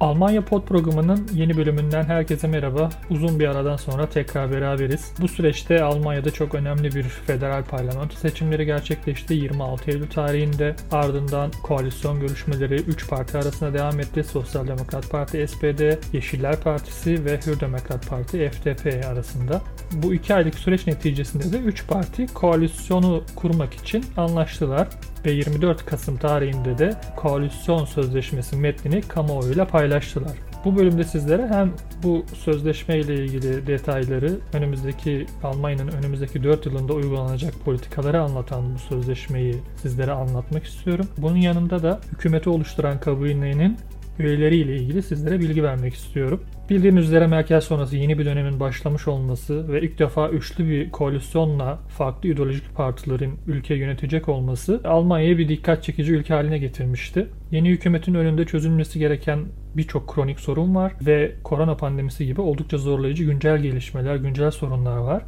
Almanya Pod programının yeni bölümünden herkese merhaba. Uzun bir aradan sonra tekrar beraberiz. Bu süreçte Almanya'da çok önemli bir federal parlamento seçimleri gerçekleşti. 26 Eylül tarihinde ardından koalisyon görüşmeleri 3 parti arasında devam etti. Sosyal Demokrat Parti SPD, Yeşiller Partisi ve Hür Demokrat Parti FDP arasında. Bu iki aylık süreç neticesinde de 3 parti koalisyonu kurmak için anlaştılar ve 24 Kasım tarihinde de koalisyon sözleşmesi metnini kamuoyuyla paylaştılar. Bu bölümde sizlere hem bu sözleşme ile ilgili detayları, önümüzdeki Almanya'nın önümüzdeki 4 yılında uygulanacak politikaları anlatan bu sözleşmeyi sizlere anlatmak istiyorum. Bunun yanında da hükümeti oluşturan kabinenin üyeleriyle ilgili sizlere bilgi vermek istiyorum. Bildiğiniz üzere Merkel sonrası yeni bir dönemin başlamış olması ve ilk defa üçlü bir koalisyonla farklı ideolojik partilerin ülke yönetecek olması Almanya'yı bir dikkat çekici ülke haline getirmişti. Yeni hükümetin önünde çözülmesi gereken birçok kronik sorun var ve korona pandemisi gibi oldukça zorlayıcı güncel gelişmeler, güncel sorunlar var.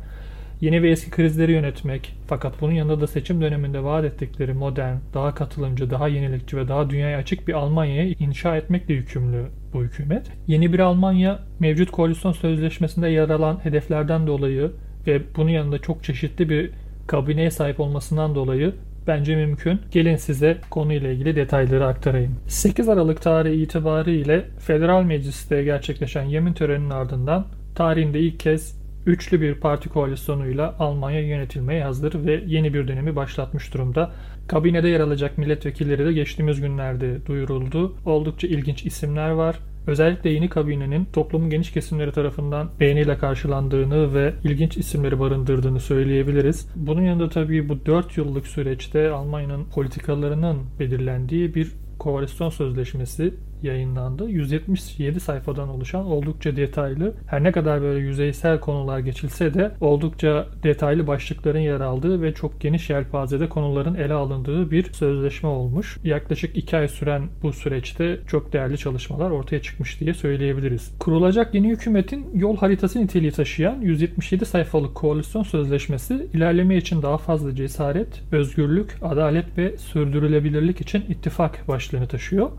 Yeni ve eski krizleri yönetmek fakat bunun yanında da seçim döneminde vaat ettikleri modern, daha katılımcı, daha yenilikçi ve daha dünyaya açık bir Almanya'yı inşa etmekle yükümlü bu hükümet. Yeni bir Almanya mevcut koalisyon sözleşmesinde yer alan hedeflerden dolayı ve bunun yanında çok çeşitli bir kabineye sahip olmasından dolayı bence mümkün. Gelin size konuyla ilgili detayları aktarayım. 8 Aralık tarihi itibariyle Federal Meclis'te gerçekleşen yemin töreninin ardından tarihinde ilk kez Üçlü bir parti koalisyonuyla Almanya yönetilmeye hazır ve yeni bir dönemi başlatmış durumda. Kabinede yer alacak milletvekilleri de geçtiğimiz günlerde duyuruldu. Oldukça ilginç isimler var. Özellikle yeni kabinenin toplumun geniş kesimleri tarafından beğeniyle karşılandığını ve ilginç isimleri barındırdığını söyleyebiliriz. Bunun yanında tabii bu 4 yıllık süreçte Almanya'nın politikalarının belirlendiği bir koalisyon sözleşmesi yayınlandı. 177 sayfadan oluşan oldukça detaylı, her ne kadar böyle yüzeysel konular geçilse de oldukça detaylı başlıkların yer aldığı ve çok geniş yelpazede konuların ele alındığı bir sözleşme olmuş. Yaklaşık 2 ay süren bu süreçte çok değerli çalışmalar ortaya çıkmış diye söyleyebiliriz. Kurulacak yeni hükümetin yol haritası niteliği taşıyan 177 sayfalık koalisyon sözleşmesi ilerleme için daha fazla cesaret, özgürlük, adalet ve sürdürülebilirlik için ittifak başlığını taşıyor.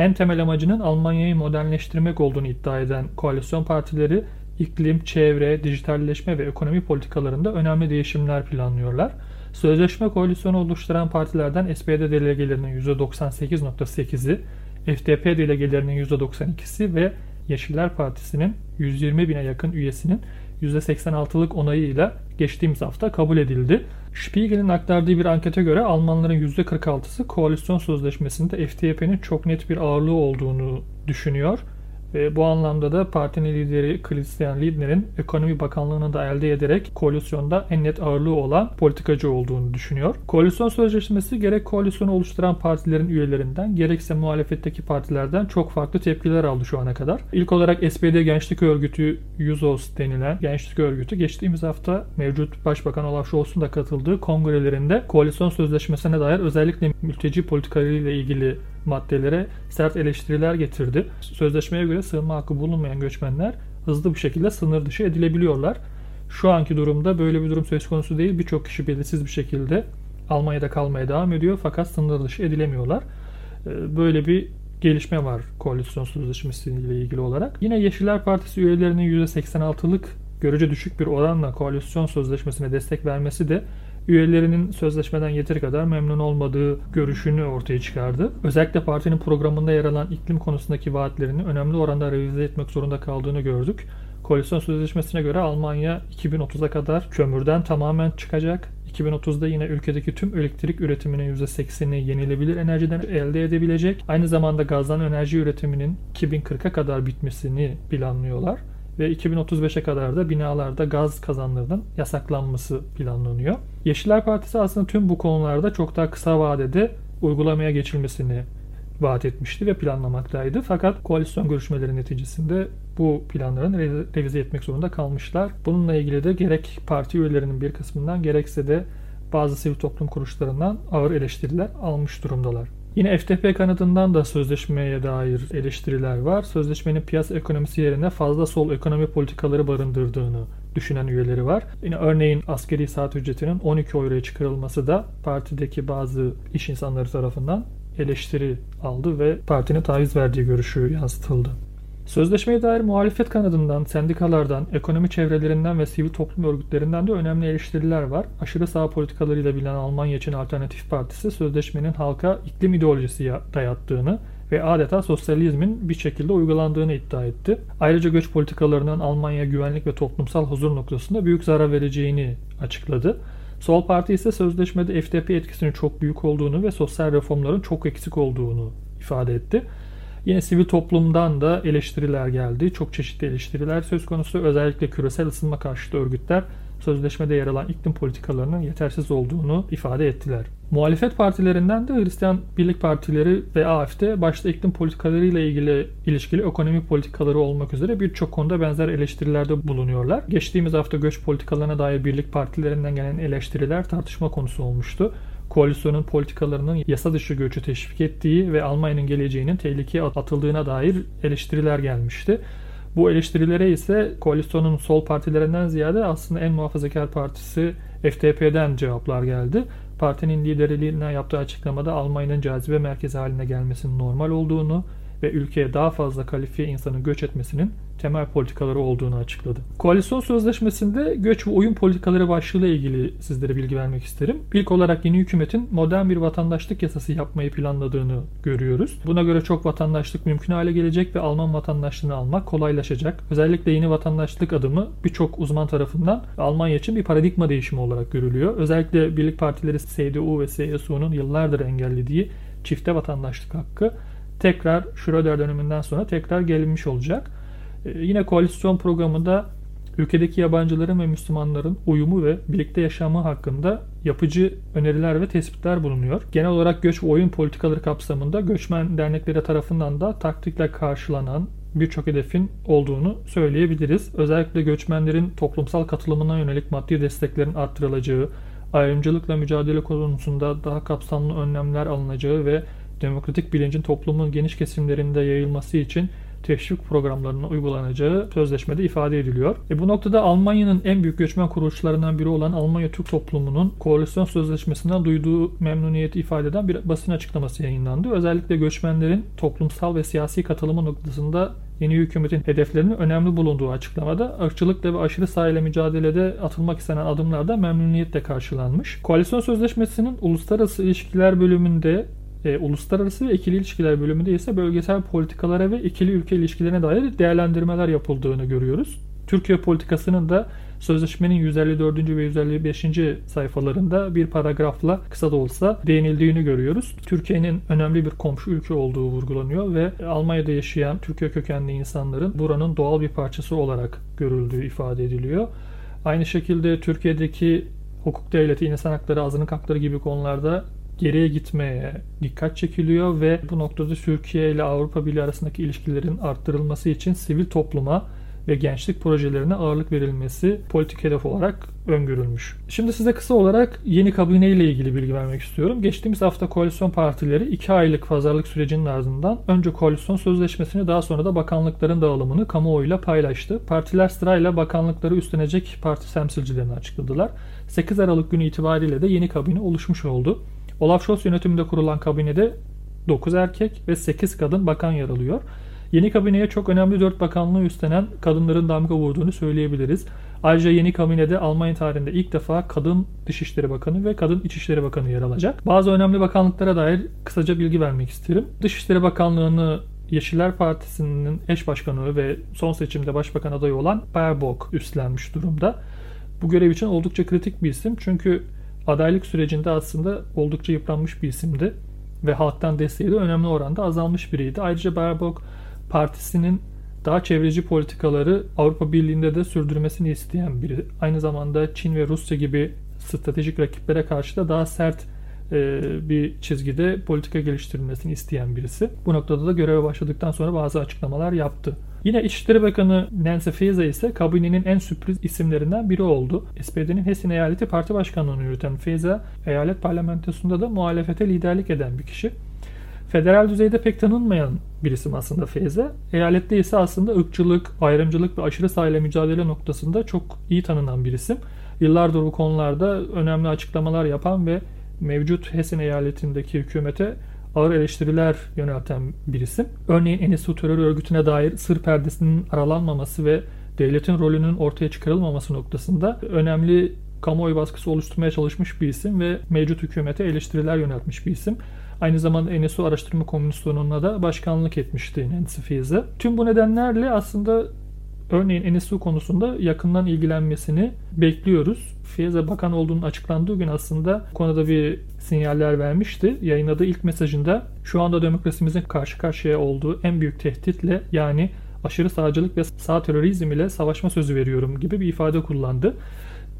En temel amacının Almanya'yı modernleştirmek olduğunu iddia eden koalisyon partileri iklim, çevre, dijitalleşme ve ekonomi politikalarında önemli değişimler planlıyorlar. Sözleşme koalisyonu oluşturan partilerden SPD delegelerinin %98.8'i, FDP delegelerinin %92'si ve Yeşiller Partisi'nin 120 bine yakın üyesinin %86'lık onayıyla geçtiğimiz hafta kabul edildi. Spiegel'in aktardığı bir ankete göre Almanların %46'sı koalisyon sözleşmesinde FDP'nin çok net bir ağırlığı olduğunu düşünüyor. Ve bu anlamda da partinin lideri Christian Lindner'in ekonomi bakanlığını da elde ederek koalisyonda en net ağırlığı olan politikacı olduğunu düşünüyor. Koalisyon sözleşmesi gerek koalisyonu oluşturan partilerin üyelerinden gerekse muhalefetteki partilerden çok farklı tepkiler aldı şu ana kadar. İlk olarak SPD Gençlik Örgütü Yuzos denilen gençlik örgütü geçtiğimiz hafta mevcut Başbakan Olaf Scholz'un da katıldığı kongrelerinde koalisyon sözleşmesine dair özellikle mülteci politikalarıyla ilgili maddelere sert eleştiriler getirdi. Sözleşmeye göre sığınma hakkı bulunmayan göçmenler hızlı bir şekilde sınır dışı edilebiliyorlar. Şu anki durumda böyle bir durum söz konusu değil. Birçok kişi belirsiz bir şekilde Almanya'da kalmaya devam ediyor fakat sınır dışı edilemiyorlar. Ee, böyle bir gelişme var koalisyon sözleşmesiyle ilgili olarak. Yine Yeşiller Partisi üyelerinin %86'lık görece düşük bir oranla koalisyon sözleşmesine destek vermesi de üyelerinin sözleşmeden yeteri kadar memnun olmadığı görüşünü ortaya çıkardı. Özellikle partinin programında yer alan iklim konusundaki vaatlerini önemli oranda revize etmek zorunda kaldığını gördük. Koalisyon sözleşmesine göre Almanya 2030'a kadar kömürden tamamen çıkacak. 2030'da yine ülkedeki tüm elektrik üretiminin %80'ini yenilebilir enerjiden elde edebilecek. Aynı zamanda gazdan enerji üretiminin 2040'a kadar bitmesini planlıyorlar ve 2035'e kadar da binalarda gaz kazanlarının yasaklanması planlanıyor. Yeşiller Partisi aslında tüm bu konularda çok daha kısa vadede uygulamaya geçilmesini vaat etmişti ve planlamaktaydı. Fakat koalisyon görüşmeleri neticesinde bu planların revize etmek zorunda kalmışlar. Bununla ilgili de gerek parti üyelerinin bir kısmından gerekse de bazı sivil toplum kuruluşlarından ağır eleştiriler almış durumdalar. Yine FTP kanadından da sözleşmeye dair eleştiriler var. Sözleşmenin piyasa ekonomisi yerine fazla sol ekonomi politikaları barındırdığını düşünen üyeleri var. Yine örneğin askeri saat ücretinin 12 euroya çıkarılması da partideki bazı iş insanları tarafından eleştiri aldı ve partinin taviz verdiği görüşü yansıtıldı. Sözleşmeye dair muhalefet kanadından, sendikalardan, ekonomi çevrelerinden ve sivil toplum örgütlerinden de önemli eleştiriler var. Aşırı sağ politikalarıyla bilinen Almanya için Alternatif Partisi sözleşmenin halka iklim ideolojisi dayattığını ve adeta sosyalizmin bir şekilde uygulandığını iddia etti. Ayrıca göç politikalarının Almanya güvenlik ve toplumsal huzur noktasında büyük zarar vereceğini açıkladı. Sol Parti ise sözleşmede FDP etkisinin çok büyük olduğunu ve sosyal reformların çok eksik olduğunu ifade etti. Yine sivil toplumdan da eleştiriler geldi. Çok çeşitli eleştiriler söz konusu. Özellikle küresel ısınma karşıtı örgütler sözleşmede yer alan iklim politikalarının yetersiz olduğunu ifade ettiler. Muhalefet partilerinden de Hristiyan Birlik Partileri ve AFD başta iklim politikalarıyla ilgili ilişkili ekonomi politikaları olmak üzere birçok konuda benzer eleştirilerde bulunuyorlar. Geçtiğimiz hafta göç politikalarına dair birlik partilerinden gelen eleştiriler tartışma konusu olmuştu koalisyonun politikalarının yasa dışı göçü teşvik ettiği ve Almanya'nın geleceğinin tehlikeye atıldığına dair eleştiriler gelmişti. Bu eleştirilere ise koalisyonun sol partilerinden ziyade aslında en muhafazakar partisi FDP'den cevaplar geldi. Partinin liderliğine yaptığı açıklamada Almanya'nın cazibe merkezi haline gelmesinin normal olduğunu ve ülkeye daha fazla kalifiye insanın göç etmesinin temel politikaları olduğunu açıkladı. Koalisyon sözleşmesinde göç ve uyum politikaları başlığıyla ilgili sizlere bilgi vermek isterim. İlk olarak yeni hükümetin modern bir vatandaşlık yasası yapmayı planladığını görüyoruz. Buna göre çok vatandaşlık mümkün hale gelecek ve Alman vatandaşlığını almak kolaylaşacak. Özellikle yeni vatandaşlık adımı birçok uzman tarafından Almanya için bir paradigma değişimi olarak görülüyor. Özellikle birlik partileri CDU ve CSU'nun yıllardır engellediği çifte vatandaşlık hakkı tekrar Schröder döneminden sonra tekrar gelinmiş olacak. Ee, yine koalisyon programında ülkedeki yabancıların ve Müslümanların uyumu ve birlikte yaşamı hakkında yapıcı öneriler ve tespitler bulunuyor. Genel olarak göç ve oyun politikaları kapsamında göçmen dernekleri tarafından da taktikle karşılanan birçok hedefin olduğunu söyleyebiliriz. Özellikle göçmenlerin toplumsal katılımına yönelik maddi desteklerin arttırılacağı, ayrımcılıkla mücadele konusunda daha kapsamlı önlemler alınacağı ve demokratik bilincin toplumun geniş kesimlerinde yayılması için teşvik programlarının uygulanacağı sözleşmede ifade ediliyor. E bu noktada Almanya'nın en büyük göçmen kuruluşlarından biri olan Almanya Türk Toplumu'nun koalisyon sözleşmesinden duyduğu memnuniyeti ifade eden bir basın açıklaması yayınlandı. Özellikle göçmenlerin toplumsal ve siyasi katılımı noktasında yeni hükümetin hedeflerinin önemli bulunduğu açıklamada ırkçılıkla ve aşırı sağ ile mücadelede atılmak istenen adımlarda memnuniyetle karşılanmış. Koalisyon Sözleşmesi'nin uluslararası ilişkiler bölümünde e, uluslararası ve ikili ilişkiler bölümünde ise bölgesel politikalara ve ikili ülke ilişkilerine dair değerlendirmeler yapıldığını görüyoruz. Türkiye politikasının da sözleşmenin 154. ve 155. sayfalarında bir paragrafla kısa da olsa değinildiğini görüyoruz. Türkiye'nin önemli bir komşu ülke olduğu vurgulanıyor ve Almanya'da yaşayan Türkiye kökenli insanların buranın doğal bir parçası olarak görüldüğü ifade ediliyor. Aynı şekilde Türkiye'deki hukuk devleti, insan hakları, azınlık hakları gibi konularda geriye gitmeye dikkat çekiliyor ve bu noktada Türkiye ile Avrupa Birliği arasındaki ilişkilerin arttırılması için sivil topluma ve gençlik projelerine ağırlık verilmesi politik hedef olarak öngörülmüş. Şimdi size kısa olarak yeni kabine ile ilgili bilgi vermek istiyorum. Geçtiğimiz hafta koalisyon partileri 2 aylık pazarlık sürecinin ardından önce koalisyon sözleşmesini daha sonra da bakanlıkların dağılımını kamuoyuyla paylaştı. Partiler sırayla bakanlıkları üstlenecek parti temsilcilerini açıkladılar. 8 Aralık günü itibariyle de yeni kabine oluşmuş oldu. Olaf Scholz yönetiminde kurulan kabinede 9 erkek ve 8 kadın bakan yer alıyor. Yeni kabineye çok önemli 4 bakanlığı üstlenen kadınların damga vurduğunu söyleyebiliriz. Ayrıca yeni kabinede Almanya tarihinde ilk defa kadın Dışişleri Bakanı ve kadın İçişleri Bakanı yer alacak. Bazı önemli bakanlıklara dair kısaca bilgi vermek isterim. Dışişleri Bakanlığı'nı Yeşiller Partisi'nin eş başkanı ve son seçimde başbakan adayı olan Baerbock üstlenmiş durumda. Bu görev için oldukça kritik bir isim çünkü adaylık sürecinde aslında oldukça yıpranmış bir isimdi ve halktan desteği de önemli oranda azalmış biriydi. Ayrıca Baerbock partisinin daha çevreci politikaları Avrupa Birliği'nde de sürdürmesini isteyen biri. Aynı zamanda Çin ve Rusya gibi stratejik rakiplere karşı da daha sert bir çizgide politika geliştirilmesini isteyen birisi. Bu noktada da göreve başladıktan sonra bazı açıklamalar yaptı. Yine İçişleri Bakanı Nancy Faeser ise kabinenin en sürpriz isimlerinden biri oldu. SPD'nin Hessen eyaleti parti başkanlığını yürüten Faeser, eyalet parlamentosunda da muhalefete liderlik eden bir kişi. Federal düzeyde pek tanınmayan bir isim aslında Feyze. Eyalette ise aslında ırkçılık, ayrımcılık ve aşırı sağ ile mücadele noktasında çok iyi tanınan bir isim. Yıllardır bu konularda önemli açıklamalar yapan ve mevcut Hessen eyaletindeki hükümete ağır eleştiriler yönelten bir isim. Örneğin Enesu terör örgütüne dair sır perdesinin aralanmaması ve devletin rolünün ortaya çıkarılmaması noktasında önemli kamuoyu baskısı oluşturmaya çalışmış bir isim ve mevcut hükümete eleştiriler yöneltmiş bir isim. Aynı zamanda NSO Araştırma Komisyonu'na da başkanlık etmişti Nancy Faeser. Tüm bu nedenlerle aslında örneğin NSO konusunda yakından ilgilenmesini bekliyoruz. Faeser bakan olduğunun açıklandığı gün aslında konuda bir sinyaller vermişti. Yayınladığı ilk mesajında şu anda demokrasimizin karşı karşıya olduğu en büyük tehditle yani aşırı sağcılık ve sağ terörizm ile savaşma sözü veriyorum gibi bir ifade kullandı.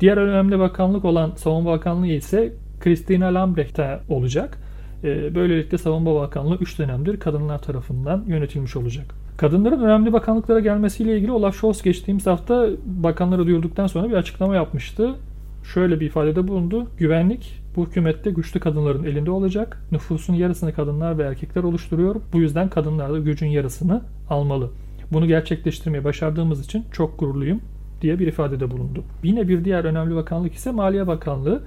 Diğer önemli bakanlık olan Savunma Bakanlığı ise Christina Lambrecht'te olacak. Ee, böylelikle Savunma Bakanlığı 3 dönemdir kadınlar tarafından yönetilmiş olacak. Kadınların önemli bakanlıklara gelmesiyle ilgili Olaf Scholz geçtiğimiz hafta bakanları duyurduktan sonra bir açıklama yapmıştı. Şöyle bir ifadede bulundu. Güvenlik bu hükümette güçlü kadınların elinde olacak. Nüfusun yarısını kadınlar ve erkekler oluşturuyor. Bu yüzden kadınlar da gücün yarısını almalı. Bunu gerçekleştirmeyi başardığımız için çok gururluyum diye bir ifadede bulundu. Yine bir diğer önemli bakanlık ise Maliye Bakanlığı.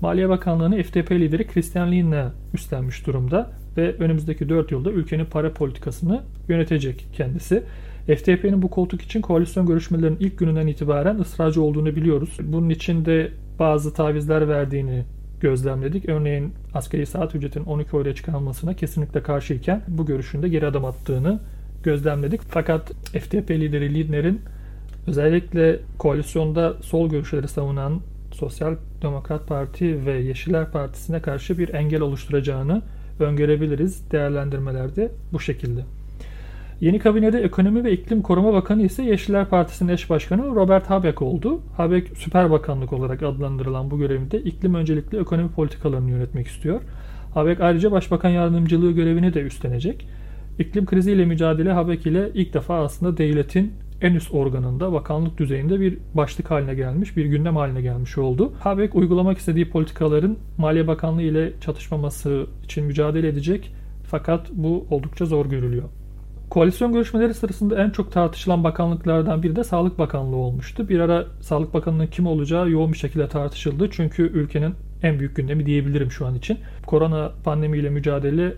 Maliye Bakanlığı'nı FDP lideri Christian Lindner üstlenmiş durumda ve önümüzdeki 4 yılda ülkenin para politikasını yönetecek kendisi. FDP'nin bu koltuk için koalisyon görüşmelerinin ilk gününden itibaren ısrarcı olduğunu biliyoruz. Bunun için de bazı tavizler verdiğini gözlemledik. Örneğin askeri saat ücretinin 12 euroya çıkarılmasına kesinlikle karşıyken bu görüşünde geri adım attığını gözlemledik. Fakat FDP lideri Lindner'in özellikle koalisyonda sol görüşleri savunan Sosyal Demokrat Parti ve Yeşiller Partisi'ne karşı bir engel oluşturacağını öngörebiliriz. Değerlendirmelerde bu şekilde. Yeni kabinede Ekonomi ve İklim Koruma Bakanı ise Yeşiller Partisi'nin eş başkanı Robert Habeck oldu. Habeck süper bakanlık olarak adlandırılan bu görevinde iklim öncelikli ekonomi politikalarını yönetmek istiyor. Habeck ayrıca başbakan yardımcılığı görevini de üstlenecek. İklim kriziyle mücadele Habeck ile ilk defa aslında devletin en üst organında bakanlık düzeyinde bir başlık haline gelmiş, bir gündem haline gelmiş oldu. Habeck uygulamak istediği politikaların Maliye Bakanlığı ile çatışmaması için mücadele edecek fakat bu oldukça zor görülüyor. Koalisyon görüşmeleri sırasında en çok tartışılan bakanlıklardan biri de Sağlık Bakanlığı olmuştu. Bir ara Sağlık Bakanlığı'nın kim olacağı yoğun bir şekilde tartışıldı. Çünkü ülkenin en büyük gündemi diyebilirim şu an için. Korona pandemiyle mücadele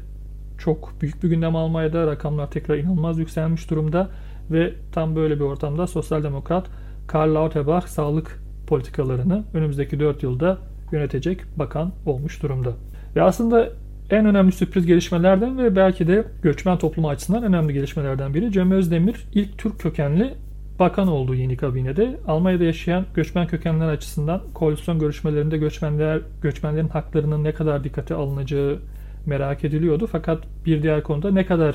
çok büyük bir gündem Almanya'da. Rakamlar tekrar inanılmaz yükselmiş durumda ve tam böyle bir ortamda Sosyal Demokrat Karl Lauterbach sağlık politikalarını önümüzdeki 4 yılda yönetecek bakan olmuş durumda. Ve aslında en önemli sürpriz gelişmelerden ve belki de göçmen toplumu açısından önemli gelişmelerden biri Cem Özdemir ilk Türk kökenli bakan olduğu yeni kabinede. Almanya'da yaşayan göçmen kökenler açısından koalisyon görüşmelerinde göçmenler göçmenlerin haklarının ne kadar dikkate alınacağı merak ediliyordu. Fakat bir diğer konuda ne kadar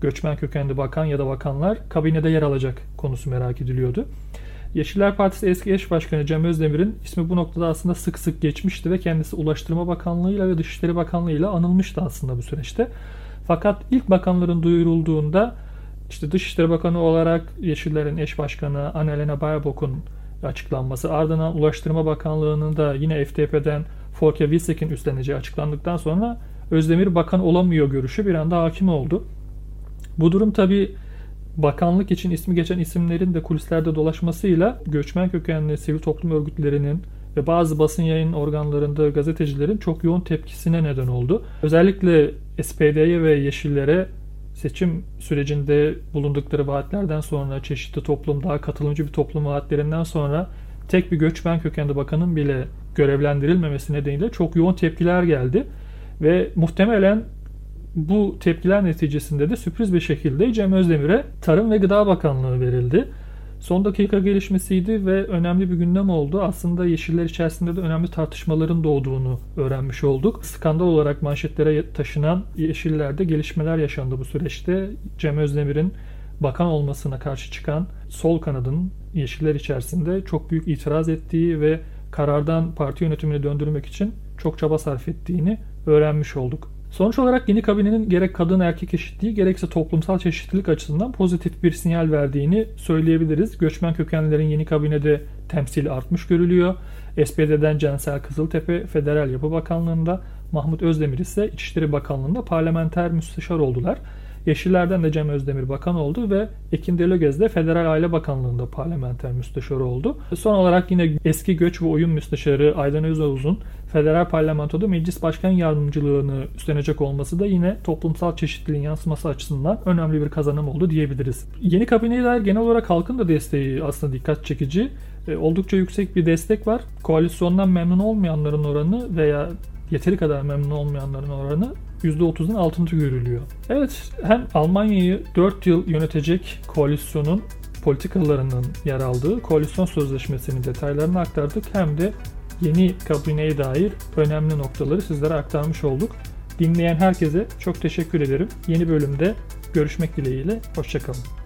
göçmen kökenli bakan ya da bakanlar kabinede yer alacak konusu merak ediliyordu. Yeşiller Partisi eski eş başkanı Cem Özdemir'in ismi bu noktada aslında sık sık geçmişti ve kendisi Ulaştırma Bakanlığı'yla ve Dışişleri Bakanlığı'yla anılmıştı aslında bu süreçte. Fakat ilk bakanların duyurulduğunda işte Dışişleri Bakanı olarak Yeşillerin eş başkanı Annalena Baerbock'un açıklanması ardından Ulaştırma Bakanlığı'nın da yine FDP'den Folke Wilsek'in üstleneceği açıklandıktan sonra Özdemir bakan olamıyor görüşü bir anda hakim oldu. Bu durum tabi bakanlık için ismi geçen isimlerin de kulislerde dolaşmasıyla göçmen kökenli sivil toplum örgütlerinin ve bazı basın yayın organlarında gazetecilerin çok yoğun tepkisine neden oldu. Özellikle SPD'ye ve Yeşillere seçim sürecinde bulundukları vaatlerden sonra çeşitli toplum daha katılımcı bir toplum vaatlerinden sonra tek bir göçmen kökenli bakanın bile görevlendirilmemesi nedeniyle çok yoğun tepkiler geldi ve muhtemelen bu tepkiler neticesinde de sürpriz bir şekilde Cem Özdemir'e Tarım ve Gıda Bakanlığı verildi. Son dakika gelişmesiydi ve önemli bir gündem oldu. Aslında Yeşiller içerisinde de önemli tartışmaların doğduğunu öğrenmiş olduk. Skandal olarak manşetlere taşınan Yeşiller'de gelişmeler yaşandı bu süreçte. Cem Özdemir'in bakan olmasına karşı çıkan sol kanadın Yeşiller içerisinde çok büyük itiraz ettiği ve karardan parti yönetimini döndürmek için çok çaba sarf ettiğini öğrenmiş olduk. Sonuç olarak yeni kabinenin gerek kadın erkek eşitliği gerekse toplumsal çeşitlilik açısından pozitif bir sinyal verdiğini söyleyebiliriz. Göçmen kökenlilerin yeni kabinede temsili artmış görülüyor. SPD'den Cansel Kızıltepe Federal Yapı Bakanlığı'nda, Mahmut Özdemir ise İçişleri Bakanlığı'nda parlamenter müsteşar oldular. Yeşillerden de Cem Özdemir bakan oldu ve Ekin Delögez de Federal Aile Bakanlığı'nda parlamenter müsteşarı oldu. Son olarak yine eski göç ve oyun müsteşarı Aydan Özavuz'un Federal Parlamento'da Meclis Başkan Yardımcılığını üstlenecek olması da yine toplumsal çeşitliliğin yansıması açısından önemli bir kazanım oldu diyebiliriz. Yeni kabineye dair genel olarak halkın da desteği aslında dikkat çekici. E, oldukça yüksek bir destek var. Koalisyondan memnun olmayanların oranı veya yeteri kadar memnun olmayanların oranı %30'un altında görülüyor. Evet hem Almanya'yı 4 yıl yönetecek koalisyonun politikalarının yer aldığı koalisyon sözleşmesinin detaylarını aktardık hem de yeni kabineye dair önemli noktaları sizlere aktarmış olduk. Dinleyen herkese çok teşekkür ederim. Yeni bölümde görüşmek dileğiyle. Hoşçakalın.